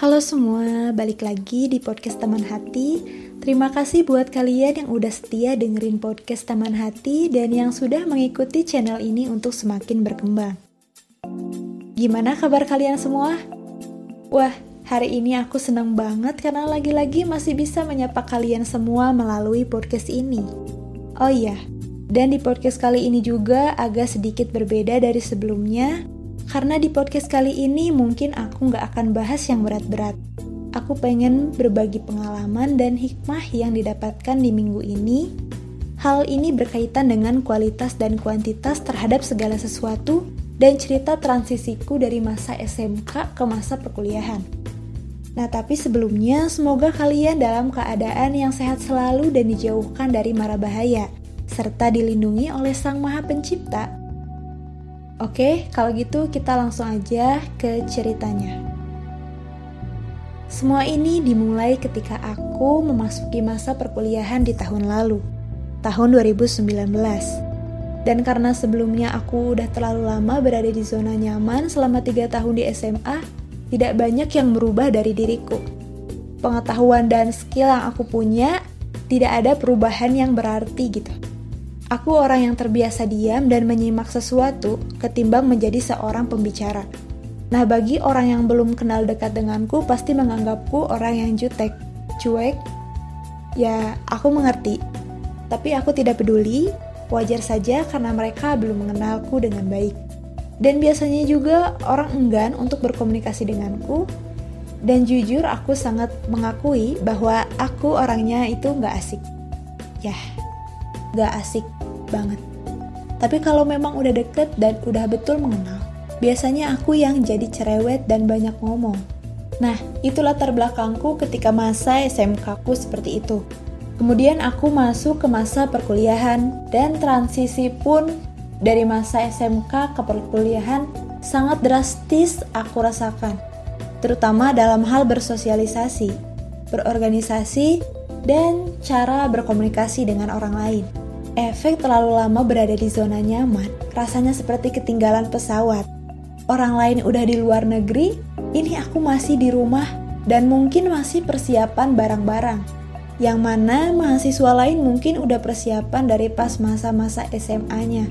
Halo semua, balik lagi di podcast Taman Hati. Terima kasih buat kalian yang udah setia dengerin podcast Taman Hati dan yang sudah mengikuti channel ini untuk semakin berkembang. Gimana kabar kalian semua? Wah, hari ini aku senang banget karena lagi-lagi masih bisa menyapa kalian semua melalui podcast ini. Oh iya, dan di podcast kali ini juga agak sedikit berbeda dari sebelumnya, karena di podcast kali ini mungkin aku nggak akan bahas yang berat-berat. Aku pengen berbagi pengalaman dan hikmah yang didapatkan di minggu ini. Hal ini berkaitan dengan kualitas dan kuantitas terhadap segala sesuatu dan cerita transisiku dari masa SMK ke masa perkuliahan. Nah, tapi sebelumnya semoga kalian dalam keadaan yang sehat selalu dan dijauhkan dari mara bahaya, serta dilindungi oleh Sang Maha Pencipta Oke, kalau gitu kita langsung aja ke ceritanya. Semua ini dimulai ketika aku memasuki masa perkuliahan di tahun lalu, tahun 2019. Dan karena sebelumnya aku udah terlalu lama berada di zona nyaman selama 3 tahun di SMA, tidak banyak yang berubah dari diriku. Pengetahuan dan skill yang aku punya tidak ada perubahan yang berarti gitu. Aku orang yang terbiasa diam dan menyimak sesuatu ketimbang menjadi seorang pembicara. Nah, bagi orang yang belum kenal dekat denganku pasti menganggapku orang yang jutek, cuek. Ya, aku mengerti. Tapi aku tidak peduli, wajar saja karena mereka belum mengenalku dengan baik. Dan biasanya juga orang enggan untuk berkomunikasi denganku. Dan jujur aku sangat mengakui bahwa aku orangnya itu nggak asik. Ya, nggak asik banget. Tapi kalau memang udah deket dan udah betul mengenal, biasanya aku yang jadi cerewet dan banyak ngomong. Nah, itu latar belakangku ketika masa SMK ku seperti itu. Kemudian aku masuk ke masa perkuliahan dan transisi pun dari masa SMK ke perkuliahan sangat drastis aku rasakan. Terutama dalam hal bersosialisasi, berorganisasi, dan cara berkomunikasi dengan orang lain. Efek terlalu lama berada di zona nyaman, rasanya seperti ketinggalan pesawat. Orang lain udah di luar negeri, ini aku masih di rumah dan mungkin masih persiapan barang-barang. Yang mana mahasiswa lain mungkin udah persiapan dari pas masa-masa SMA-nya.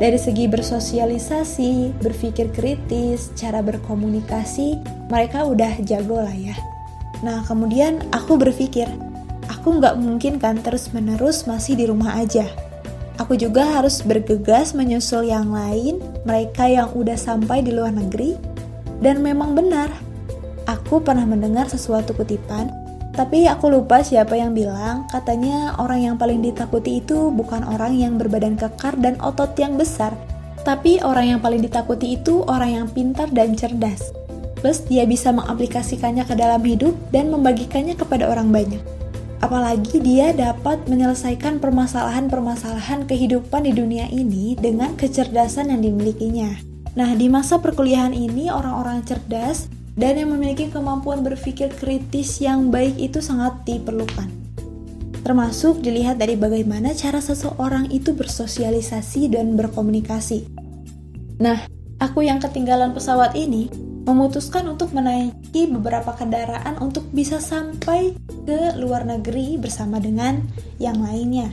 Dari segi bersosialisasi, berpikir kritis, cara berkomunikasi, mereka udah jago lah ya. Nah, kemudian aku berpikir, aku nggak mungkin kan terus-menerus masih di rumah aja. Aku juga harus bergegas menyusul yang lain, mereka yang udah sampai di luar negeri. Dan memang benar, aku pernah mendengar sesuatu kutipan, tapi aku lupa siapa yang bilang, katanya orang yang paling ditakuti itu bukan orang yang berbadan kekar dan otot yang besar, tapi orang yang paling ditakuti itu orang yang pintar dan cerdas. Plus dia bisa mengaplikasikannya ke dalam hidup dan membagikannya kepada orang banyak apalagi dia dapat menyelesaikan permasalahan-permasalahan kehidupan di dunia ini dengan kecerdasan yang dimilikinya. Nah, di masa perkuliahan ini orang-orang cerdas dan yang memiliki kemampuan berpikir kritis yang baik itu sangat diperlukan. Termasuk dilihat dari bagaimana cara seseorang itu bersosialisasi dan berkomunikasi. Nah, aku yang ketinggalan pesawat ini memutuskan untuk menaiki beberapa kendaraan untuk bisa sampai ke luar negeri bersama dengan yang lainnya.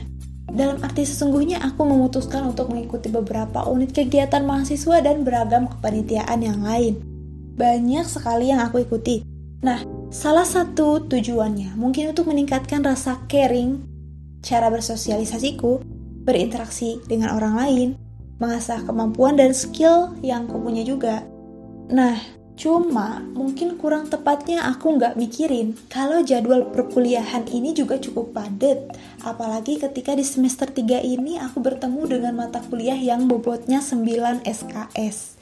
Dalam arti sesungguhnya aku memutuskan untuk mengikuti beberapa unit kegiatan mahasiswa dan beragam kepanitiaan yang lain. Banyak sekali yang aku ikuti. Nah, salah satu tujuannya mungkin untuk meningkatkan rasa caring, cara bersosialisasiku, berinteraksi dengan orang lain, mengasah kemampuan dan skill yang kupunya juga. Nah, Cuma mungkin kurang tepatnya aku nggak mikirin kalau jadwal perkuliahan ini juga cukup padat. Apalagi ketika di semester 3 ini aku bertemu dengan mata kuliah yang bobotnya 9 SKS.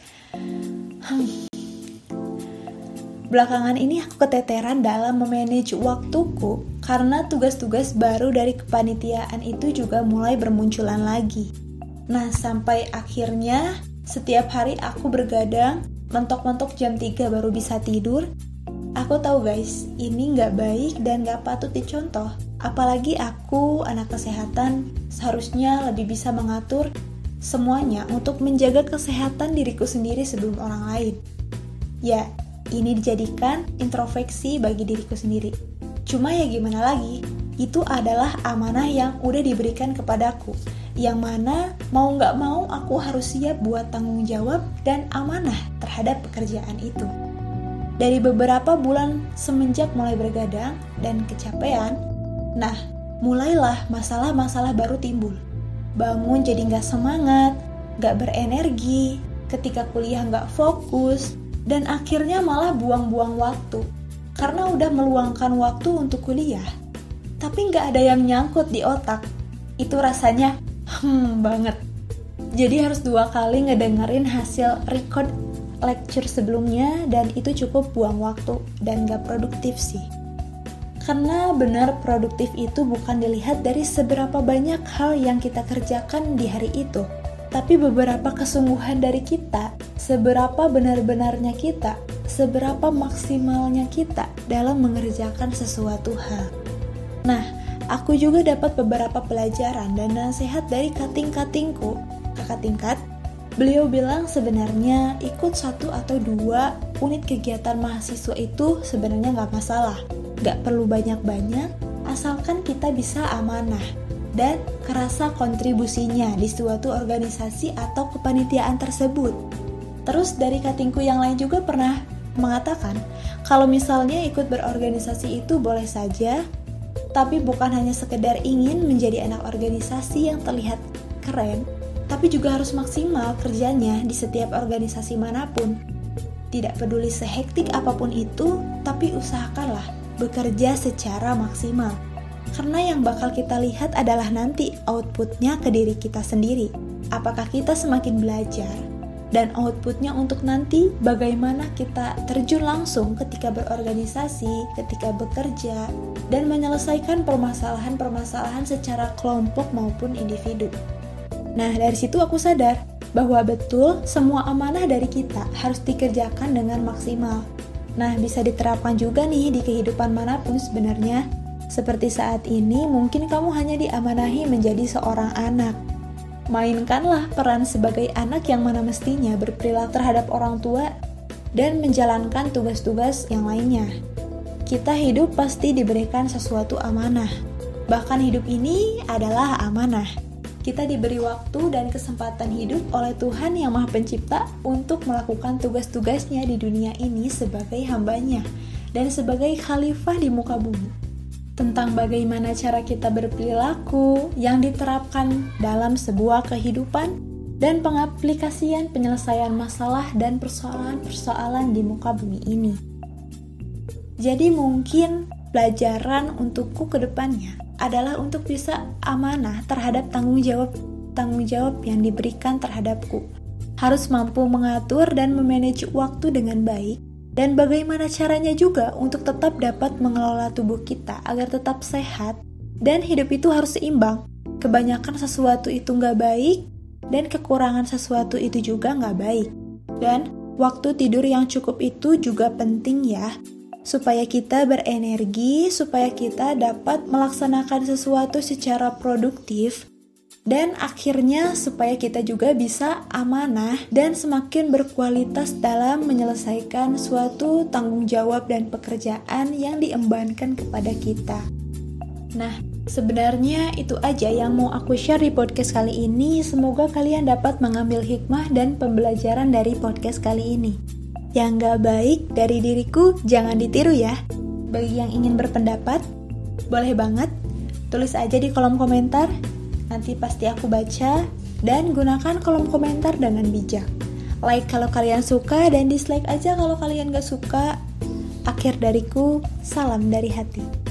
Hmm. Belakangan ini aku keteteran dalam memanage waktuku karena tugas-tugas baru dari kepanitiaan itu juga mulai bermunculan lagi. Nah, sampai akhirnya setiap hari aku bergadang mentok-mentok jam 3 baru bisa tidur, aku tahu guys, ini nggak baik dan nggak patut dicontoh. Apalagi aku, anak kesehatan, seharusnya lebih bisa mengatur semuanya untuk menjaga kesehatan diriku sendiri sebelum orang lain. Ya, ini dijadikan introspeksi bagi diriku sendiri. Cuma ya gimana lagi, itu adalah amanah yang udah diberikan kepadaku. Yang mana mau nggak mau aku harus siap buat tanggung jawab dan amanah terhadap pekerjaan itu. Dari beberapa bulan semenjak mulai bergadang dan kecapean, nah mulailah masalah-masalah baru timbul. Bangun jadi nggak semangat, nggak berenergi, ketika kuliah nggak fokus, dan akhirnya malah buang-buang waktu karena udah meluangkan waktu untuk kuliah. Tapi nggak ada yang nyangkut di otak. Itu rasanya hmm banget. Jadi harus dua kali ngedengerin hasil record lecture sebelumnya dan itu cukup buang waktu dan gak produktif sih. Karena benar produktif itu bukan dilihat dari seberapa banyak hal yang kita kerjakan di hari itu, tapi beberapa kesungguhan dari kita, seberapa benar-benarnya kita, seberapa maksimalnya kita dalam mengerjakan sesuatu hal. Nah, aku juga dapat beberapa pelajaran dan nasihat dari kating-katingku, kakak tingkat. Beliau bilang sebenarnya ikut satu atau dua unit kegiatan mahasiswa itu sebenarnya nggak masalah. Nggak perlu banyak-banyak, asalkan kita bisa amanah dan kerasa kontribusinya di suatu organisasi atau kepanitiaan tersebut. Terus dari katingku yang lain juga pernah mengatakan kalau misalnya ikut berorganisasi itu boleh saja, tapi bukan hanya sekedar ingin menjadi anak organisasi yang terlihat keren, tapi juga harus maksimal kerjanya di setiap organisasi mana pun. Tidak peduli sehektik apa pun itu, tapi usahakanlah bekerja secara maksimal karena yang bakal kita lihat adalah nanti outputnya ke diri kita sendiri. Apakah kita semakin belajar? Dan outputnya untuk nanti bagaimana kita terjun langsung ketika berorganisasi, ketika bekerja, dan menyelesaikan permasalahan-permasalahan secara kelompok maupun individu. Nah, dari situ aku sadar bahwa betul semua amanah dari kita harus dikerjakan dengan maksimal. Nah, bisa diterapkan juga nih di kehidupan mana pun sebenarnya seperti saat ini, mungkin kamu hanya diamanahi menjadi seorang anak. Mainkanlah peran sebagai anak yang mana mestinya berperilaku terhadap orang tua dan menjalankan tugas-tugas yang lainnya. Kita hidup pasti diberikan sesuatu amanah. Bahkan hidup ini adalah amanah. Kita diberi waktu dan kesempatan hidup oleh Tuhan Yang Maha Pencipta untuk melakukan tugas-tugasnya di dunia ini sebagai hambanya dan sebagai khalifah di muka bumi tentang bagaimana cara kita berperilaku yang diterapkan dalam sebuah kehidupan dan pengaplikasian penyelesaian masalah dan persoalan-persoalan di muka bumi ini. Jadi mungkin pelajaran untukku ke depannya adalah untuk bisa amanah terhadap tanggung jawab tanggung jawab yang diberikan terhadapku. Harus mampu mengatur dan memanage waktu dengan baik dan bagaimana caranya juga untuk tetap dapat mengelola tubuh kita agar tetap sehat dan hidup itu harus seimbang. Kebanyakan sesuatu itu nggak baik dan kekurangan sesuatu itu juga nggak baik. Dan waktu tidur yang cukup itu juga penting ya, supaya kita berenergi, supaya kita dapat melaksanakan sesuatu secara produktif dan akhirnya supaya kita juga bisa amanah dan semakin berkualitas dalam menyelesaikan suatu tanggung jawab dan pekerjaan yang diembankan kepada kita. Nah, sebenarnya itu aja yang mau aku share di podcast kali ini. Semoga kalian dapat mengambil hikmah dan pembelajaran dari podcast kali ini. Yang gak baik dari diriku jangan ditiru ya. Bagi yang ingin berpendapat, boleh banget tulis aja di kolom komentar Nanti pasti aku baca dan gunakan kolom komentar dengan bijak. Like kalau kalian suka dan dislike aja kalau kalian gak suka. Akhir dariku, salam dari hati.